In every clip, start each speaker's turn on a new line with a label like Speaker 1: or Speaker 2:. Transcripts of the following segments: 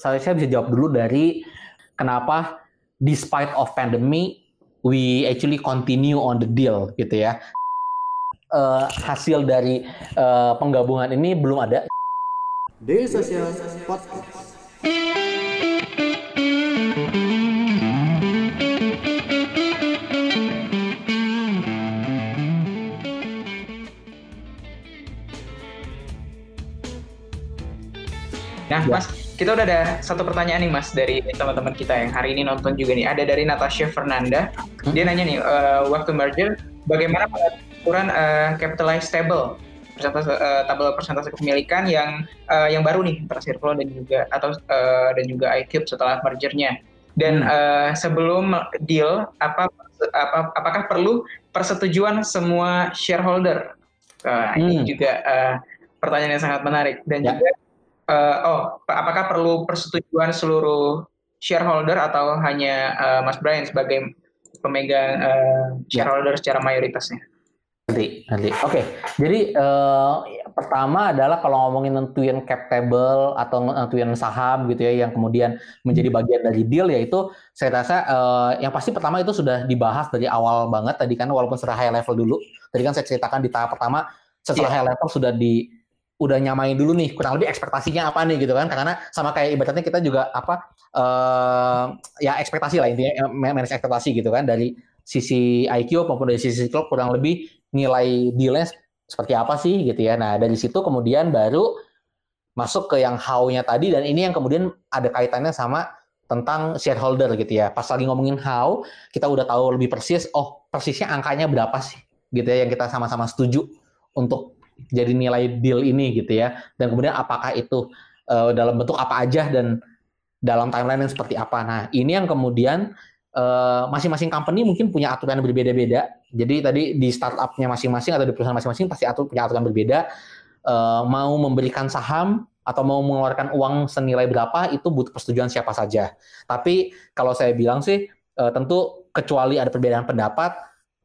Speaker 1: Saya, saya bisa jawab dulu dari kenapa despite of pandemic we actually continue on the deal gitu ya. Uh, hasil dari uh, penggabungan ini belum ada. Daily Social Podcast.
Speaker 2: Nah, ya. Mas, kita udah ada satu pertanyaan nih Mas dari teman-teman kita yang hari ini nonton juga nih. Ada dari Natasha Fernanda. Dia nanya nih, uh, waktu merger, bagaimana pengaturan uh, capitalized table persentase uh, tabel persentase kepemilikan yang uh, yang baru nih antara Circlo dan juga atau uh, dan juga iCube setelah mergernya. Dan hmm. uh, sebelum deal, apa, apa apakah perlu persetujuan semua shareholder? Uh, hmm. Ini juga uh, pertanyaan yang sangat menarik dan ya. juga uh, oh apakah perlu persetujuan seluruh shareholder atau hanya uh, Mas Brian sebagai pemegang uh, shareholder secara mayoritasnya?
Speaker 1: Nanti, nanti. Oke, okay. jadi uh, pertama adalah kalau ngomongin nentuin cap table atau nentuin saham gitu ya, yang kemudian menjadi hmm. bagian dari deal yaitu saya rasa uh, yang pasti pertama itu sudah dibahas dari awal banget tadi kan walaupun secara high level dulu. Tadi kan saya ceritakan di tahap pertama setelah yeah. high level sudah di udah nyamain dulu nih kurang lebih ekspektasinya apa nih gitu kan. Karena sama kayak ibaratnya kita juga apa uh, ya ekspektasi lah intinya eh, manage ekspektasi gitu kan. Dari sisi IQ maupun dari sisi klub kurang lebih nilai dealnya seperti apa sih gitu ya. Nah dari situ kemudian baru masuk ke yang how-nya tadi dan ini yang kemudian ada kaitannya sama tentang shareholder gitu ya. Pas lagi ngomongin how kita udah tahu lebih persis oh persisnya angkanya berapa sih gitu ya yang kita sama-sama setuju untuk jadi nilai deal ini gitu ya. Dan kemudian apakah itu uh, dalam bentuk apa aja dan dalam timeline yang seperti apa. Nah ini yang kemudian uh, masing-masing company mungkin punya aturan yang berbeda-beda. Jadi tadi di startupnya masing-masing atau di perusahaan masing-masing pasti atur punya aturan berbeda. Uh, mau memberikan saham atau mau mengeluarkan uang senilai berapa itu butuh persetujuan siapa saja. Tapi kalau saya bilang sih uh, tentu kecuali ada perbedaan pendapat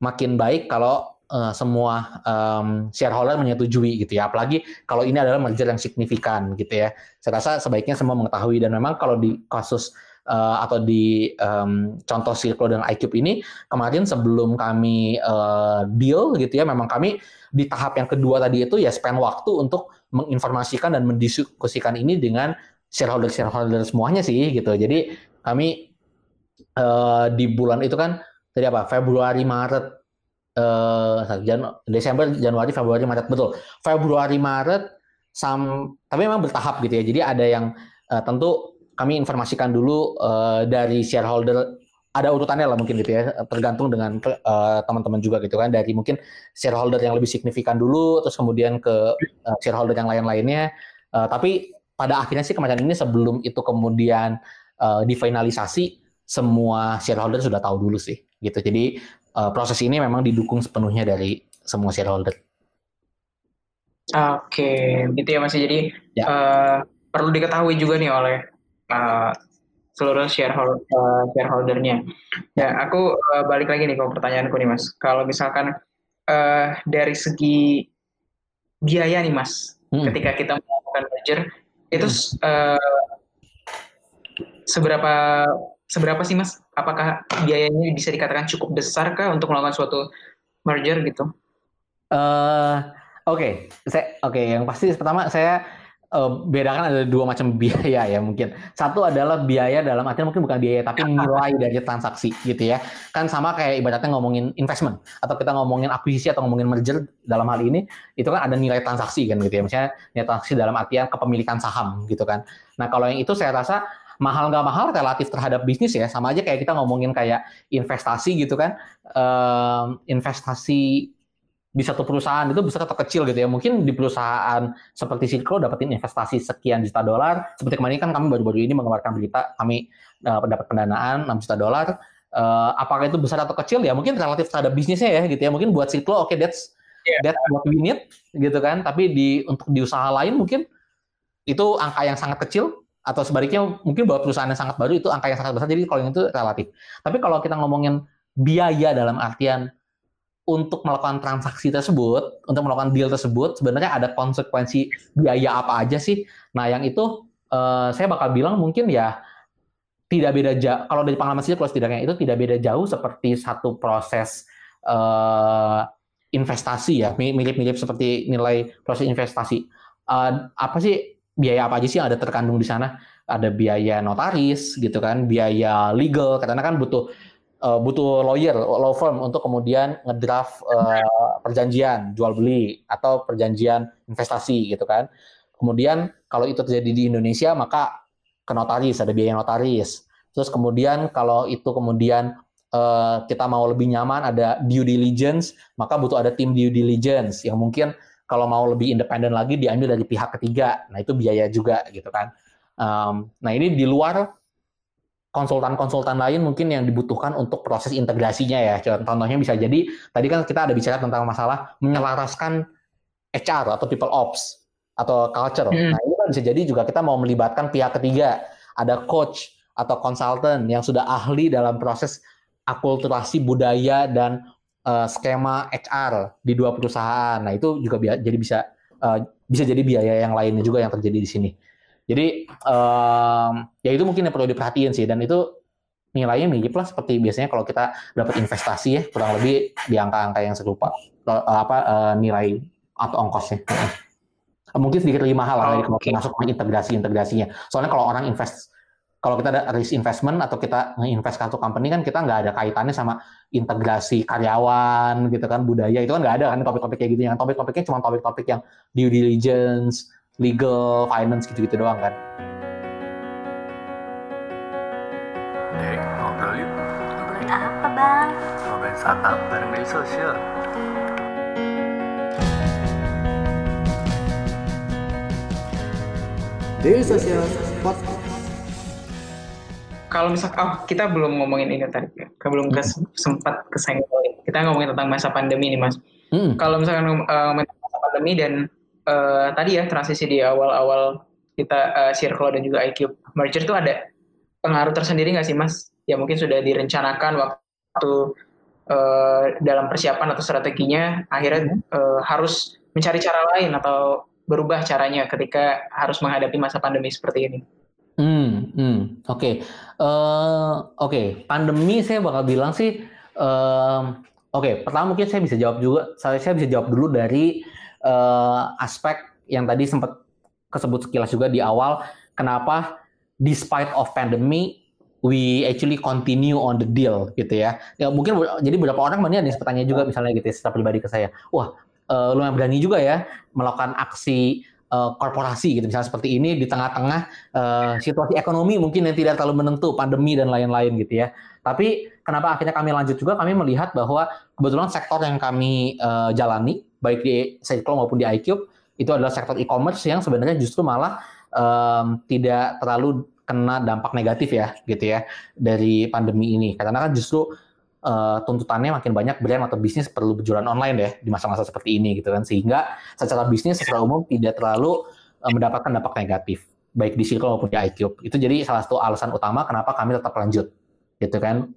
Speaker 1: makin baik kalau uh, semua um, shareholder menyetujui gitu ya. Apalagi kalau ini adalah merger yang signifikan gitu ya. Saya rasa sebaiknya semua mengetahui dan memang kalau di kasus uh, atau di um, contoh Circle dan iCube ini kemarin sebelum kami uh, deal gitu ya, memang kami di tahap yang kedua tadi itu ya spend waktu untuk menginformasikan dan mendiskusikan ini dengan shareholder shareholder semuanya sih gitu. Jadi kami uh, di bulan itu kan tadi apa Februari Maret uh, Jan Desember, Januari, Februari, Maret. Betul. Februari, Maret, sam tapi memang bertahap gitu ya. Jadi ada yang uh, tentu kami informasikan dulu uh, dari shareholder ada urutannya lah mungkin gitu ya. Tergantung dengan uh, teman-teman juga gitu kan. Dari mungkin shareholder yang lebih signifikan dulu terus kemudian ke uh, shareholder yang lain-lainnya. Uh, tapi pada akhirnya sih kemarin ini sebelum itu kemudian uh, difinalisasi semua shareholder sudah tahu dulu sih gitu. Jadi uh, proses ini memang didukung sepenuhnya dari semua shareholder.
Speaker 2: Oke, gitu ya masih jadi ya. uh, perlu diketahui juga nih oleh uh, seluruh shareholder uh, shareholdernya. Ya, aku uh, balik lagi nih ke pertanyaanku nih mas. Kalau misalkan uh, dari segi biaya nih mas, hmm. ketika kita melakukan merger itu hmm. uh, seberapa seberapa sih mas? Apakah biayanya bisa dikatakan cukup besar kah untuk melakukan suatu merger gitu?
Speaker 1: Uh, Oke, okay. saya oke okay. yang pasti pertama saya uh, bedakan ada dua macam biaya ya mungkin. Satu adalah biaya dalam artian mungkin bukan biaya tapi nilai dari transaksi gitu ya. Kan sama kayak ibaratnya ngomongin investment atau kita ngomongin akuisisi atau ngomongin merger dalam hal ini itu kan ada nilai transaksi kan gitu ya. Misalnya nilai transaksi dalam artian kepemilikan saham gitu kan. Nah, kalau yang itu saya rasa mahal nggak mahal relatif terhadap bisnis ya. Sama aja kayak kita ngomongin kayak investasi gitu kan. Um, investasi di satu perusahaan itu besar atau kecil gitu ya. Mungkin di perusahaan seperti Silko dapetin investasi sekian juta dolar. Seperti kemarin kan kami baru-baru ini mengeluarkan berita kami uh, dapat pendanaan 6 juta dolar. Uh, apakah itu besar atau kecil? Ya mungkin relatif terhadap bisnisnya ya gitu ya. Mungkin buat Silko oke okay, that's yeah. that's what we need gitu kan. Tapi di untuk di usaha lain mungkin itu angka yang sangat kecil atau sebaliknya mungkin buat perusahaan yang sangat baru itu angka yang sangat besar jadi kalau yang itu relatif. Tapi kalau kita ngomongin biaya dalam artian untuk melakukan transaksi tersebut untuk melakukan deal tersebut sebenarnya ada konsekuensi biaya apa aja sih? Nah yang itu uh, saya bakal bilang mungkin ya tidak beda jauh kalau dari pengalaman saya kalau setidaknya itu tidak beda jauh seperti satu proses uh, investasi ya mirip-mirip seperti nilai proses investasi. Uh, apa sih biaya apa aja sih yang ada terkandung di sana? Ada biaya notaris gitu kan biaya legal karena kan butuh uh, butuh lawyer law firm untuk kemudian ngedraft uh, perjanjian jual beli atau perjanjian investasi gitu kan. Kemudian kalau itu terjadi di Indonesia maka ke notaris ada biaya notaris. Terus kemudian kalau itu kemudian uh, kita mau lebih nyaman ada due diligence maka butuh ada tim due diligence yang mungkin kalau mau lebih independen lagi diambil dari pihak ketiga nah itu biaya juga gitu kan um, nah ini di luar konsultan-konsultan lain mungkin yang dibutuhkan untuk proses integrasinya ya. Contohnya bisa jadi tadi kan kita ada bicara tentang masalah menyelaraskan HR atau people ops atau culture. Hmm. Nah, ini kan bisa jadi juga kita mau melibatkan pihak ketiga, ada coach atau konsultan yang sudah ahli dalam proses akulturasi budaya dan uh, skema HR di dua perusahaan. Nah, itu juga jadi bisa uh, bisa jadi biaya yang lainnya juga yang terjadi di sini. Jadi um, ya itu mungkin yang perlu diperhatiin sih dan itu nilainya mirip lah seperti biasanya kalau kita dapat investasi ya kurang lebih di angka-angka yang serupa apa uh, nilai atau ongkosnya. Mungkin sedikit lebih mahal lah kalau okay. masuk integrasi integrasinya. Soalnya kalau orang invest kalau kita ada risk investment atau kita nge-invest kartu company kan kita nggak ada kaitannya sama integrasi karyawan gitu kan budaya itu kan nggak ada kan topik-topik kayak gitu yang topik-topiknya cuma topik-topik yang due diligence legal, finance gitu-gitu doang kan.
Speaker 3: Dek, ngobrol yuk.
Speaker 4: Ngobrolin apa bang?
Speaker 3: Ngobrolin startup bareng media sosial.
Speaker 2: Daily Social Podcast. Kalau misal, oh kita belum ngomongin ini tadi, kita belum kes, sempat kesenggol. Kita ngomongin tentang masa pandemi nih mas. Hmm. Kalau misalkan uh, masa pandemi dan uh, tadi ya transisi di awal-awal kita uh, Circle dan juga IQ merger itu ada pengaruh tersendiri nggak sih mas? Ya mungkin sudah direncanakan waktu uh, dalam persiapan atau strateginya akhirnya uh, harus mencari cara lain atau berubah caranya ketika harus menghadapi masa pandemi seperti ini.
Speaker 1: Oke, okay. uh, oke, okay. pandemi saya bakal bilang sih, uh, oke, okay. pertama mungkin saya bisa jawab juga, saya, bisa jawab dulu dari uh, aspek yang tadi sempat kesebut sekilas juga di awal, kenapa despite of pandemic we actually continue on the deal gitu ya. Ya mungkin jadi beberapa orang banyak yang bertanya juga misalnya gitu ya, secara pribadi ke saya, wah uh, lumayan berani juga ya melakukan aksi uh, korporasi gitu. Misalnya seperti ini di tengah-tengah uh, situasi ekonomi mungkin yang tidak terlalu menentu pandemi dan lain-lain gitu ya. Tapi kenapa akhirnya kami lanjut juga? Kami melihat bahwa kebetulan sektor yang kami uh, jalani baik di Cyclo maupun di iCube itu adalah sektor e-commerce yang sebenarnya justru malah um, tidak terlalu kena dampak negatif ya gitu ya dari pandemi ini. Karena kan justru uh, tuntutannya makin banyak brand atau bisnis perlu berjualan online ya di masa-masa seperti ini gitu kan sehingga secara bisnis secara umum tidak terlalu uh, mendapatkan dampak negatif baik di Circle maupun di iCube itu jadi salah satu alasan utama kenapa kami tetap lanjut gitu kan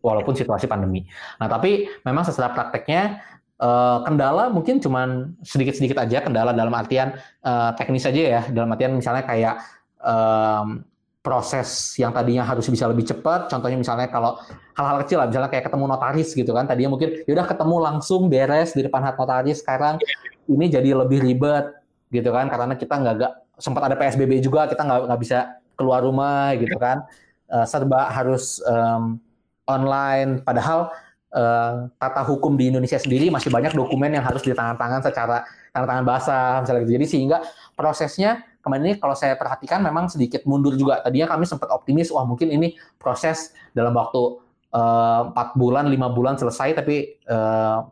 Speaker 1: walaupun situasi pandemi. Nah tapi memang secara prakteknya uh, kendala mungkin cuman sedikit-sedikit aja kendala dalam artian teknis aja ya dalam artian misalnya kayak proses yang tadinya harus bisa lebih cepat contohnya misalnya kalau hal-hal kecil lah misalnya kayak ketemu notaris gitu kan tadinya mungkin yaudah ketemu langsung beres di depan hat notaris sekarang ini jadi lebih ribet gitu kan karena kita nggak gak, sempat ada PSBB juga kita nggak nggak bisa keluar rumah gitu kan uh, serba harus um, online padahal uh, tata hukum di Indonesia sendiri masih banyak dokumen yang harus ditangan-tangan secara tanda tangan basah misalnya gitu. Jadi sehingga prosesnya kemarin ini kalau saya perhatikan memang sedikit mundur juga. Tadinya kami sempat optimis wah mungkin ini proses dalam waktu eh, empat uh, bulan lima bulan selesai tapi uh,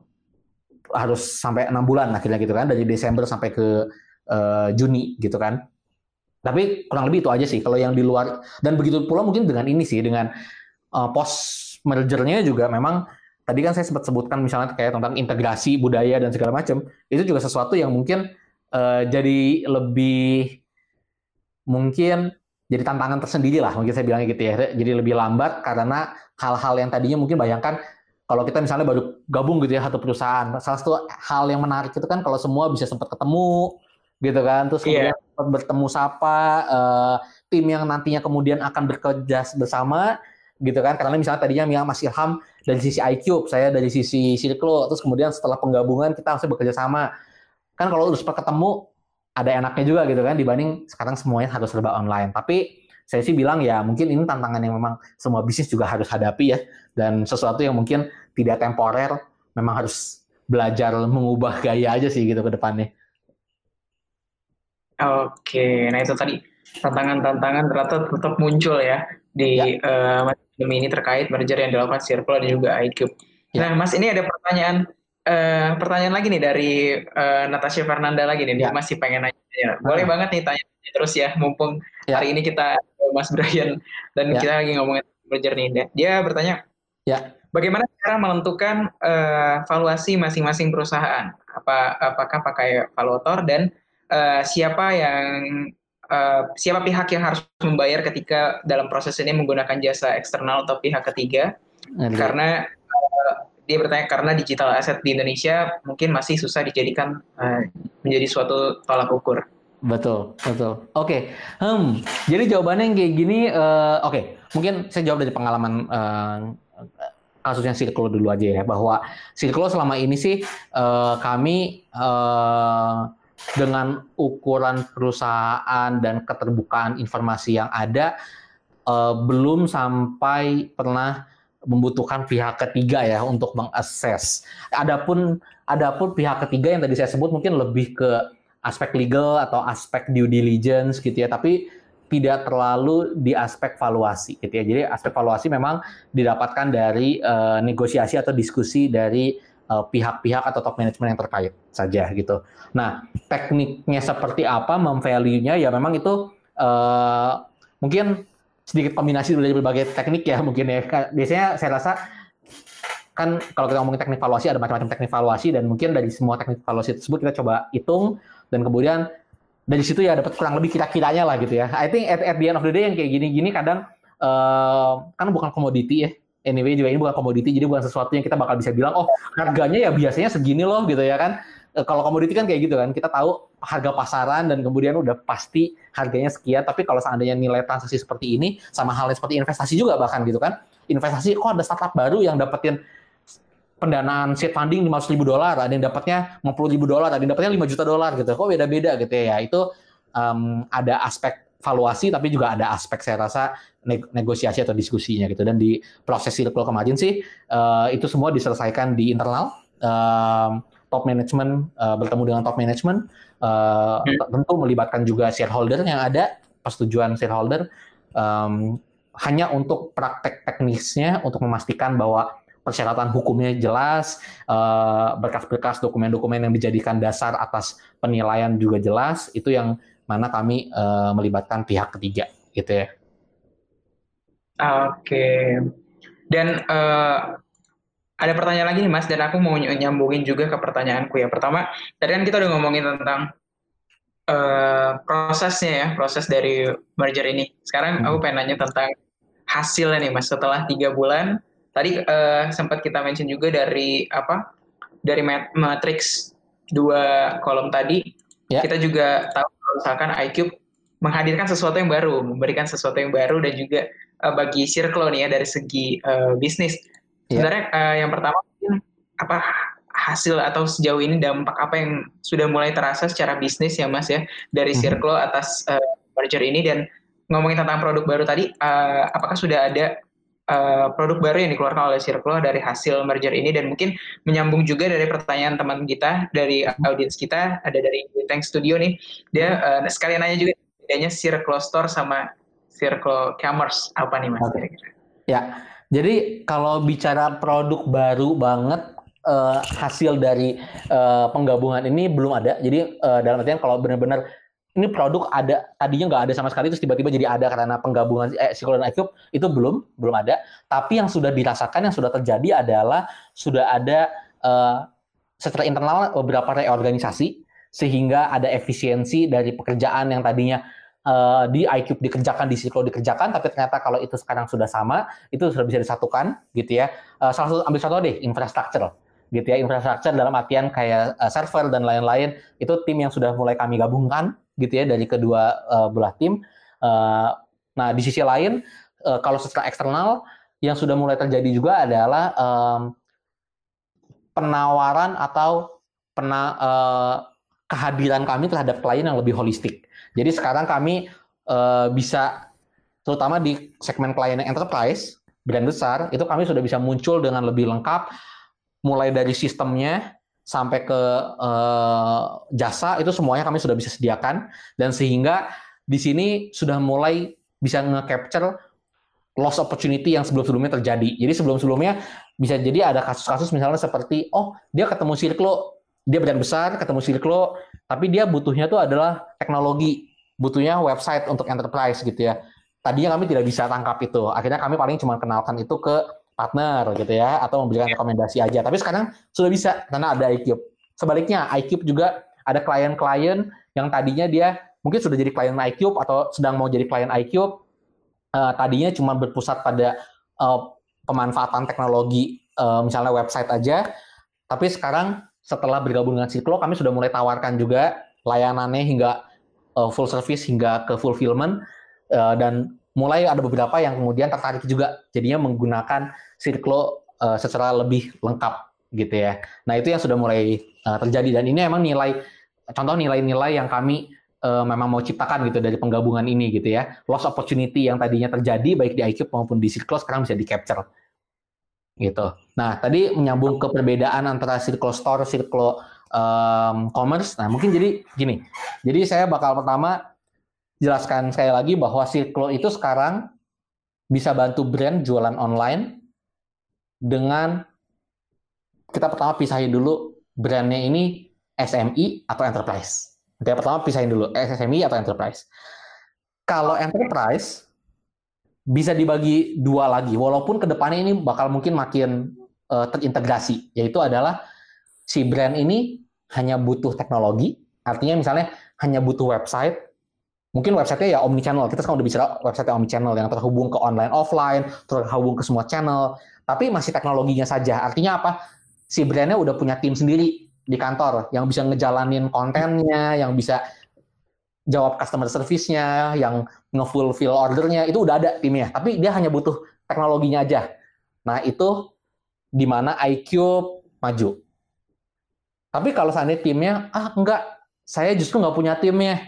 Speaker 1: harus sampai enam bulan akhirnya gitu kan dari Desember sampai ke uh, Juni gitu kan. Tapi kurang lebih itu aja sih kalau yang di luar dan begitu pula mungkin dengan ini sih dengan uh, post mergernya juga memang tadi kan saya sempat sebutkan misalnya kayak tentang integrasi budaya dan segala macam itu juga sesuatu yang mungkin uh, jadi lebih mungkin jadi tantangan tersendiri lah mungkin saya bilangnya gitu ya. Jadi lebih lambat karena hal-hal yang tadinya mungkin bayangkan kalau kita misalnya baru gabung gitu ya satu perusahaan salah satu hal yang menarik itu kan kalau semua bisa sempat ketemu gitu kan terus
Speaker 2: Iya.
Speaker 1: kemudian bertemu sapa eh, tim yang nantinya kemudian akan bekerja bersama gitu kan. Karena misalnya tadinya Mia Mas Ilham dari sisi iCube saya dari sisi Circlo terus kemudian setelah penggabungan kita harus bekerja sama kan kalau udah sempat ketemu ada enaknya juga gitu kan dibanding sekarang semuanya harus serba online tapi saya sih bilang ya mungkin ini tantangan yang memang semua bisnis juga harus hadapi ya dan sesuatu yang mungkin tidak temporer memang harus belajar mengubah gaya aja sih gitu ke depannya
Speaker 2: Oke, nah itu tadi tantangan-tantangan ternyata tetap muncul ya di
Speaker 1: Ya.
Speaker 2: pandemi ini terkait merger yang dilakukan Circle dan juga iCube.
Speaker 1: Ya.
Speaker 2: Nah, Mas ini ada pertanyaan eh, pertanyaan lagi nih dari eh, Natasha Fernanda lagi nih, dia
Speaker 1: Ya.
Speaker 2: masih pengen nanya. Boleh
Speaker 1: Ah.
Speaker 2: banget nih tanya terus ya, mumpung
Speaker 1: Ya.
Speaker 2: hari ini kita Mas Brian dan
Speaker 1: Ya.
Speaker 2: kita lagi ngomongin merger nih. Dia- Dia bertanya,
Speaker 1: Ya.
Speaker 2: bagaimana cara menentukan eh, valuasi masing-masing perusahaan? Apa apakah pakai valuator dan eh, siapa yang eh, siapa pihak yang harus membayar ketika dalam proses ini menggunakan jasa eksternal atau pihak ketiga? Karena eh, dia bertanya karena digital asset di Indonesia mungkin masih susah dijadikan eh, menjadi suatu tolak ukur.
Speaker 1: Betul, betul. Oke, hmm, jadi jawabannya yang kayak gini, eh, oke, mungkin saya jawab dari pengalaman eh, kasusnya Circlo dulu aja ya, bahwa Circlo selama ini sih eh, kami eh, dengan ukuran perusahaan dan keterbukaan informasi yang ada eh, belum sampai pernah membutuhkan pihak ketiga ya untuk mengakses. Adapun adapun pihak ketiga yang tadi saya sebut mungkin lebih ke aspek legal atau aspek due diligence gitu ya, tapi tidak terlalu di aspek valuasi gitu ya. Jadi aspek valuasi memang didapatkan dari eh, negosiasi atau diskusi dari eh, pihak-pihak atau top manajemen yang terkait saja gitu. Nah, tekniknya seperti apa, memvalue-nya ya memang itu eh, mungkin sedikit kombinasi dari berbagai teknik ya mungkin ya. Biasanya saya rasa kan kalau kita ngomongin teknik valuasi ada macam-macam teknik valuasi dan mungkin dari semua teknik valuasi tersebut kita coba hitung dan kemudian dari situ ya dapat kurang lebih kira-kiranya lah gitu ya. I think at, at the end of the day yang kayak gini-gini kadang eh, kan bukan komoditi ya. Anyway juga ini bukan komoditi jadi bukan sesuatu yang kita bakal bisa bilang oh harganya ya biasanya segini loh gitu ya kan. Eh, kalau komoditi kan kayak gitu kan kita tahu harga pasaran dan kemudian udah pasti harganya sekian tapi kalau seandainya nilai transaksi seperti ini sama halnya seperti investasi juga bahkan gitu kan investasi kok ada startup baru yang dapetin pendanaan seed funding 500 ribu dolar, ada yang dapatnya 50 ribu dolar, ada yang dapatnya 5 juta dolar gitu. Kok beda-beda gitu ya. Itu um, ada aspek valuasi tapi juga ada aspek saya rasa negosiasi atau diskusinya gitu. Dan di proses circle kemarin sih uh, itu semua diselesaikan di internal. Um, top management uh, bertemu dengan top management uh, tentu melibatkan juga shareholder yang ada persetujuan shareholder um, hanya untuk praktek teknisnya untuk memastikan bahwa persyaratan hukumnya jelas, berkas-berkas dokumen-dokumen yang dijadikan dasar atas penilaian juga jelas, itu yang mana kami uh, melibatkan pihak ketiga, gitu ya.
Speaker 2: Oke. Dan uh, ada pertanyaan lagi nih Mas, dan aku mau nyambungin juga ke pertanyaanku ya. Pertama, tadi kan kita udah ngomongin tentang uh, prosesnya ya, proses dari merger ini. Sekarang hmm. aku pengen nanya tentang hasilnya nih Mas, setelah tiga bulan tadi uh, sempat kita mention juga dari apa dari matrix dua kolom tadi yeah. kita juga tahu misalkan iCube menghadirkan sesuatu yang baru memberikan sesuatu yang baru dan juga uh, bagi Circle nih ya dari segi uh, bisnis yeah. sebenarnya uh, yang pertama apa hasil atau sejauh ini dampak apa yang sudah mulai terasa secara bisnis ya Mas ya dari Circle mm -hmm. atas uh, merger ini dan ngomongin tentang produk baru tadi uh, apakah sudah ada Uh, produk baru yang dikeluarkan oleh Circle dari hasil merger ini dan mungkin menyambung juga dari pertanyaan teman kita dari audiens kita ada dari Tank Studio nih dia uh, sekalian nanya juga bedanya Circle Store sama Circle Commerce apa nih mas?
Speaker 1: Okay. Ya jadi kalau bicara produk baru banget uh, hasil dari uh, penggabungan ini belum ada. Jadi uh, dalam artian kalau benar-benar ini produk ada tadinya nggak ada sama sekali terus tiba-tiba jadi ada karena penggabungan eh, Circle dan iCube itu belum belum ada. Tapi yang sudah dirasakan yang sudah terjadi adalah sudah ada uh, secara internal beberapa reorganisasi sehingga ada efisiensi dari pekerjaan yang tadinya uh, di iCube dikerjakan di Circle dikerjakan tapi ternyata kalau itu sekarang sudah sama itu sudah bisa disatukan gitu ya uh, salah satu ambil contoh deh infrastruktur gitu ya infrastruktur dalam artian kayak uh, server dan lain-lain itu tim yang sudah mulai kami gabungkan gitu ya dari kedua uh, belah tim. Uh, nah di sisi lain uh, kalau secara eksternal yang sudah mulai terjadi juga adalah um, penawaran atau pena, uh, kehadiran kami terhadap klien yang lebih holistik. Jadi sekarang kami uh, bisa terutama di segmen klien enterprise brand besar itu kami sudah bisa muncul dengan lebih lengkap mulai dari sistemnya sampai ke uh, jasa itu semuanya kami sudah bisa sediakan dan sehingga di sini sudah mulai bisa nge-capture loss opportunity yang sebelum-sebelumnya terjadi. Jadi sebelum-sebelumnya bisa jadi ada kasus-kasus misalnya seperti oh dia ketemu Circlo, dia brand besar ketemu Circlo, tapi dia butuhnya tuh adalah teknologi, butuhnya website untuk enterprise gitu ya. Tadinya kami tidak bisa tangkap itu. Akhirnya kami paling cuma kenalkan itu ke partner gitu ya atau memberikan rekomendasi aja. Tapi sekarang sudah bisa karena ada iCube. Sebaliknya iCube juga ada klien-klien yang tadinya dia mungkin sudah jadi klien iCube atau sedang mau jadi klien iCube uh, tadinya cuma berpusat pada uh, pemanfaatan teknologi uh, misalnya website aja, tapi sekarang setelah bergabung dengan Siklo kami sudah mulai tawarkan juga layanannya hingga uh, full service hingga ke fulfillment uh, dan mulai ada beberapa yang kemudian tertarik juga jadinya menggunakan Circlo uh, secara lebih lengkap gitu ya. Nah itu yang sudah mulai uh, terjadi dan ini emang nilai contoh nilai-nilai yang kami uh, memang mau ciptakan gitu dari penggabungan ini gitu ya. Loss opportunity yang tadinya terjadi baik di IQ maupun di Circlo sekarang bisa di capture gitu. Nah tadi menyambung ke perbedaan antara Circlo Store, Circlo um, Commerce. Nah mungkin jadi gini. Jadi saya bakal pertama jelaskan sekali lagi bahwa Circlo itu sekarang bisa bantu brand jualan online dengan kita pertama pisahin dulu brandnya ini SMI atau enterprise. Kita pertama pisahin dulu SMI atau enterprise. Kalau enterprise bisa dibagi dua lagi, walaupun ke depannya ini bakal mungkin makin uh, terintegrasi, yaitu adalah si brand ini hanya butuh teknologi, artinya misalnya hanya butuh website, mungkin websitenya ya omni channel. Kita sekarang udah bicara website omni channel yang terhubung ke online offline, terhubung ke semua channel, tapi masih teknologinya saja. Artinya apa? Si brandnya udah punya tim sendiri di kantor yang bisa ngejalanin kontennya, yang bisa jawab customer service-nya, yang nge-fulfill ordernya, itu udah ada timnya. Tapi dia hanya butuh teknologinya aja. Nah, itu di mana IQ maju. Tapi kalau seandainya timnya, ah enggak, saya justru nggak punya timnya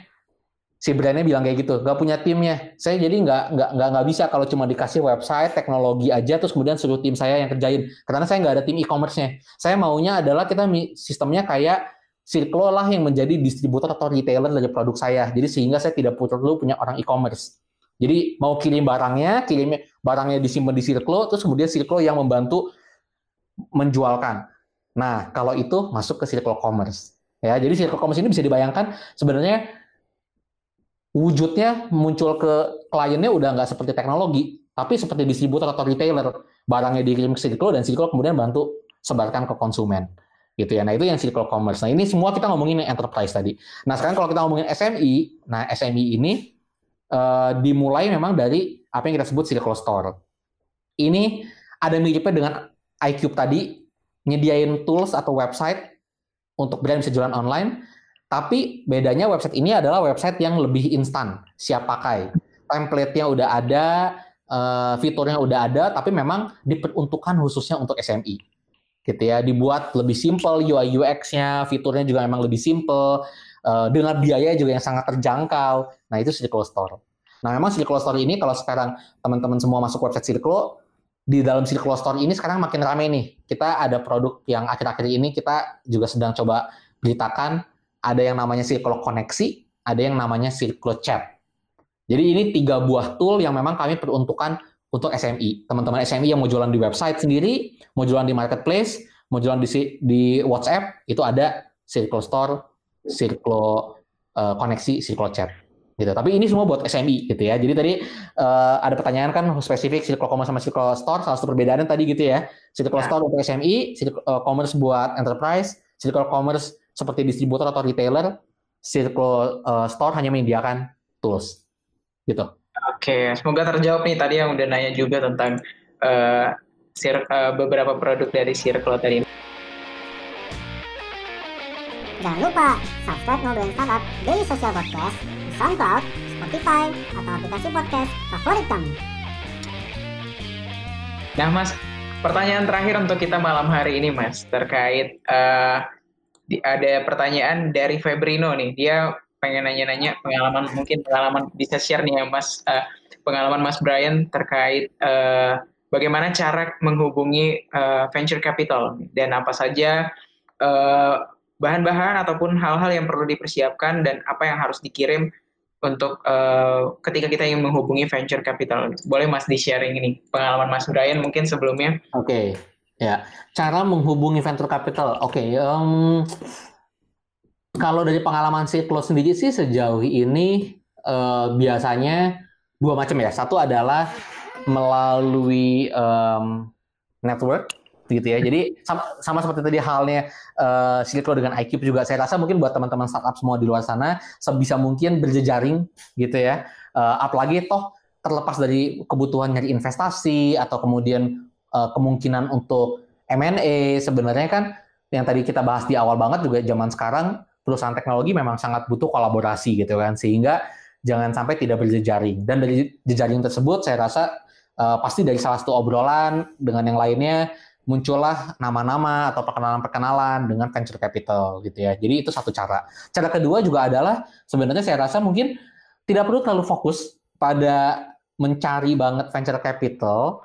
Speaker 1: si brandnya bilang kayak gitu, nggak punya timnya. Saya jadi nggak nggak nggak nggak bisa kalau cuma dikasih website, teknologi aja, terus kemudian suruh tim saya yang kerjain. Karena saya nggak ada tim e-commerce-nya. Saya maunya adalah kita sistemnya kayak Circle lah yang menjadi distributor atau retailer dari produk saya. Jadi sehingga saya tidak perlu punya orang e-commerce. Jadi mau kirim barangnya, kirim barangnya disimpan di Circle, terus kemudian Circle yang membantu menjualkan. Nah, kalau itu masuk ke Circle Commerce. Ya, jadi Circle Commerce ini bisa dibayangkan sebenarnya wujudnya muncul ke kliennya udah nggak seperti teknologi, tapi seperti distributor atau retailer. Barangnya dikirim ke Circle dan Circle kemudian bantu sebarkan ke konsumen. Gitu ya. Nah, itu yang Circle Commerce. Nah, ini semua kita ngomongin enterprise tadi. Nah, sekarang kalau kita ngomongin SMI, nah SMI ini uh, dimulai memang dari apa yang kita sebut Circle Store. Ini ada miripnya dengan iCube tadi, nyediain tools atau website untuk brand bisa jualan online, tapi bedanya website ini adalah website yang lebih instan, siap pakai. Template-nya udah ada, uh, fiturnya udah ada, tapi memang diperuntukkan khususnya untuk SMI. Gitu ya, dibuat lebih simple UI UX-nya, fiturnya juga memang lebih simple, uh, dengan biaya juga yang sangat terjangkau. Nah, itu Circle Store. Nah, memang Circle Store ini kalau sekarang teman-teman semua masuk website Circle, di dalam Circle Store ini sekarang makin ramai nih. Kita ada produk yang akhir-akhir ini kita juga sedang coba beritakan ada yang namanya Circle Koneksi, ada yang namanya Circle Chat. Jadi ini tiga buah tool yang memang kami peruntukkan untuk SMI. Teman-teman SMI yang mau jualan di website sendiri, mau jualan di marketplace, mau jualan di, di WhatsApp, itu ada Circle Store, Circle uh, Koneksi, Circle Chat. Gitu. Tapi ini semua buat SMI gitu ya. Jadi tadi uh, ada pertanyaan kan spesifik Circle Commerce sama Circle Store, salah satu perbedaannya tadi gitu ya. Circle ya. Store untuk SMI, Circle uh, Commerce buat enterprise, Circle Commerce seperti distributor atau retailer, Circle uh, Store hanya menyediakan tools. Gitu.
Speaker 2: Oke, semoga terjawab nih tadi yang udah nanya juga tentang uh, sir, uh, beberapa produk dari Circle tadi.
Speaker 5: Jangan lupa subscribe Ngobrolin Startup Daily Social Podcast di SoundCloud, Spotify, atau aplikasi podcast favorit kamu.
Speaker 2: Nah, Mas, pertanyaan terakhir untuk kita malam hari ini, Mas, terkait uh, di, ada pertanyaan dari Febrino nih. Dia pengen nanya-nanya pengalaman mungkin pengalaman bisa share nih ya, Mas, uh, pengalaman Mas Brian terkait uh, bagaimana cara menghubungi uh, venture capital dan apa saja uh, bahan-bahan ataupun hal-hal yang perlu dipersiapkan dan apa yang harus dikirim untuk uh, ketika kita ingin menghubungi venture capital. Boleh Mas di-sharing ini pengalaman Mas Brian mungkin sebelumnya?
Speaker 1: Oke, okay. ya cara menghubungi venture capital. Oke, okay, um, kalau dari pengalaman siklus sendiri sih sejauh ini uh, biasanya dua macam ya. Satu adalah melalui um, network gitu ya. Jadi sama, sama seperti tadi halnya uh, Silicon dengan IQ juga saya rasa mungkin buat teman-teman startup semua di luar sana sebisa mungkin berjejaring gitu ya. Uh, apalagi toh terlepas dari kebutuhan nyari investasi atau kemudian uh, kemungkinan untuk M&A sebenarnya kan yang tadi kita bahas di awal banget juga zaman sekarang perusahaan teknologi memang sangat butuh kolaborasi gitu kan sehingga jangan sampai tidak berjejaring dan dari jejaring tersebut saya rasa uh, pasti dari salah satu obrolan dengan yang lainnya muncullah nama-nama atau perkenalan-perkenalan dengan venture capital gitu ya. Jadi itu satu cara. Cara kedua juga adalah sebenarnya saya rasa mungkin tidak perlu terlalu fokus pada mencari banget venture capital,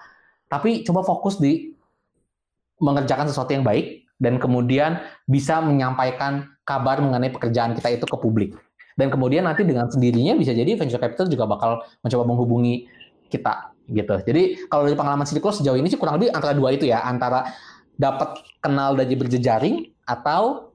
Speaker 1: tapi coba fokus di mengerjakan sesuatu yang baik dan kemudian bisa menyampaikan kabar mengenai pekerjaan kita itu ke publik. Dan kemudian nanti dengan sendirinya bisa jadi venture capital juga bakal mencoba menghubungi kita gitu. Jadi kalau dari pengalaman Siliklo sejauh ini sih kurang lebih antara dua itu ya, antara dapat kenal dari berjejaring atau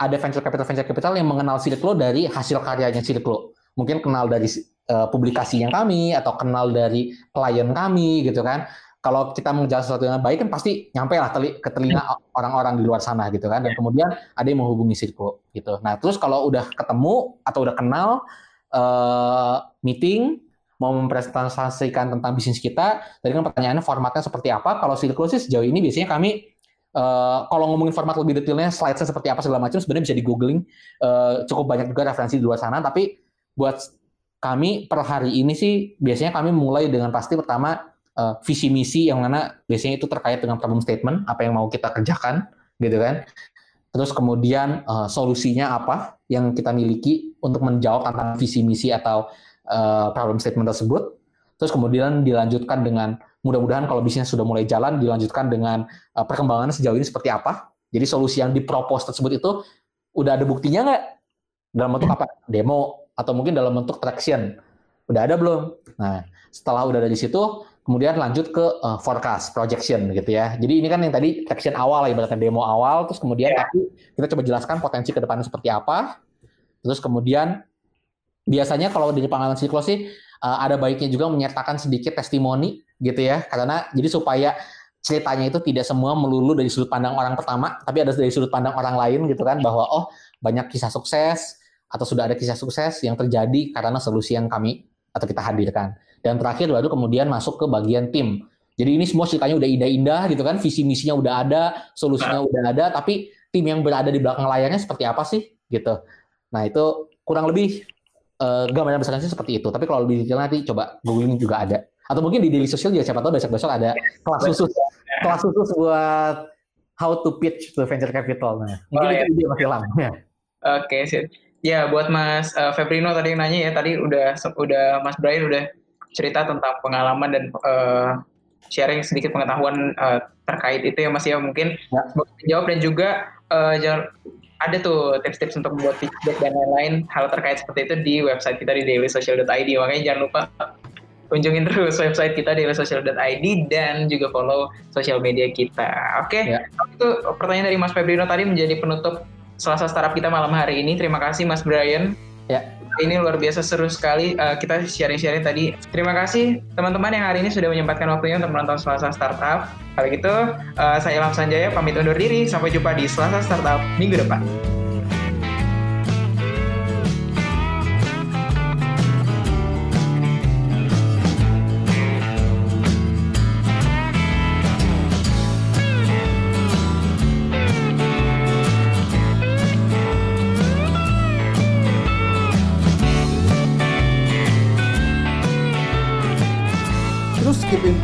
Speaker 1: ada venture capital venture capital yang mengenal Siliklo dari hasil karyanya Siliklo. Mungkin kenal dari uh, publikasi yang kami atau kenal dari klien kami gitu kan. Kalau kita mengejar sesuatu yang baik kan pasti nyampe lah teli, ke telinga orang-orang di luar sana gitu kan. Dan kemudian ada yang menghubungi Siliklo gitu. Nah terus kalau udah ketemu atau udah kenal uh, meeting mau mempresentasikan tentang bisnis kita, tadi kan pertanyaannya formatnya seperti apa? Kalau Silk sih sejauh ini biasanya kami uh, kalau ngomongin format lebih detailnya, slide-nya seperti apa segala macam, sebenarnya bisa di googling. Uh, cukup banyak juga referensi di luar sana, tapi buat kami per hari ini sih biasanya kami mulai dengan pasti pertama uh, visi misi yang mana biasanya itu terkait dengan problem statement, apa yang mau kita kerjakan, gitu kan. Terus kemudian uh, solusinya apa yang kita miliki untuk menjawab tentang visi misi atau uh, problem statement tersebut. Terus kemudian dilanjutkan dengan mudah-mudahan kalau bisnis sudah mulai jalan dilanjutkan dengan uh, perkembangan sejauh ini seperti apa. Jadi solusi yang dipropos tersebut itu udah ada buktinya nggak? Dalam bentuk apa? Demo atau mungkin dalam bentuk traction. Udah ada belum? Nah, setelah udah ada di situ, kemudian lanjut ke uh, forecast, projection gitu ya. Jadi ini kan yang tadi traction awal, ibaratnya demo awal, terus kemudian yeah. tapi kita coba jelaskan potensi ke depannya seperti apa. Terus kemudian biasanya kalau di pengalaman siklus sih uh, ada baiknya juga menyertakan sedikit testimoni gitu ya karena jadi supaya ceritanya itu tidak semua melulu dari sudut pandang orang pertama tapi ada dari sudut pandang orang lain gitu kan bahwa oh banyak kisah sukses atau sudah ada kisah sukses yang terjadi karena solusi yang kami atau kita hadirkan dan terakhir baru kemudian masuk ke bagian tim jadi ini semua ceritanya udah indah-indah gitu kan visi misinya udah ada solusinya nah. udah ada tapi tim yang berada di belakang layarnya seperti apa sih gitu nah itu kurang lebih uh, gambaran besarnya sih seperti itu. Tapi kalau lebih detail nanti coba googling juga ada. Atau mungkin di daily social juga siapa tahu besok-besok ada kelas khusus kelas khusus buat how to pitch to venture capital. Nah, mungkin oh, itu ya. ide Mas Ilham. Ya.
Speaker 2: Oke, okay, sih. Ya, buat Mas uh, Febrino tadi yang nanya ya, tadi udah udah Mas Brian udah cerita tentang pengalaman dan uh, sharing sedikit pengetahuan uh, terkait itu ya Mas ya mungkin ya. jawab dan juga uh, ada tuh tips-tips untuk membuat feedback dan lain-lain hal terkait seperti itu di website kita di dailysocial.id makanya jangan lupa kunjungin terus website kita dailysocial.id dan juga follow sosial media kita oke okay? ya. itu pertanyaan dari Mas Febrino tadi menjadi penutup Selasa Startup kita malam hari ini terima kasih Mas Brian
Speaker 1: ya
Speaker 2: ini luar biasa seru sekali uh, kita sharing-sharing tadi. Terima kasih teman-teman yang hari ini sudah menyempatkan waktunya untuk menonton Selasa Startup. Kalau gitu, uh, saya Ilham Sanjaya pamit undur diri. Sampai jumpa di Selasa Startup minggu depan.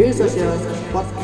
Speaker 6: Daily Social Podcast.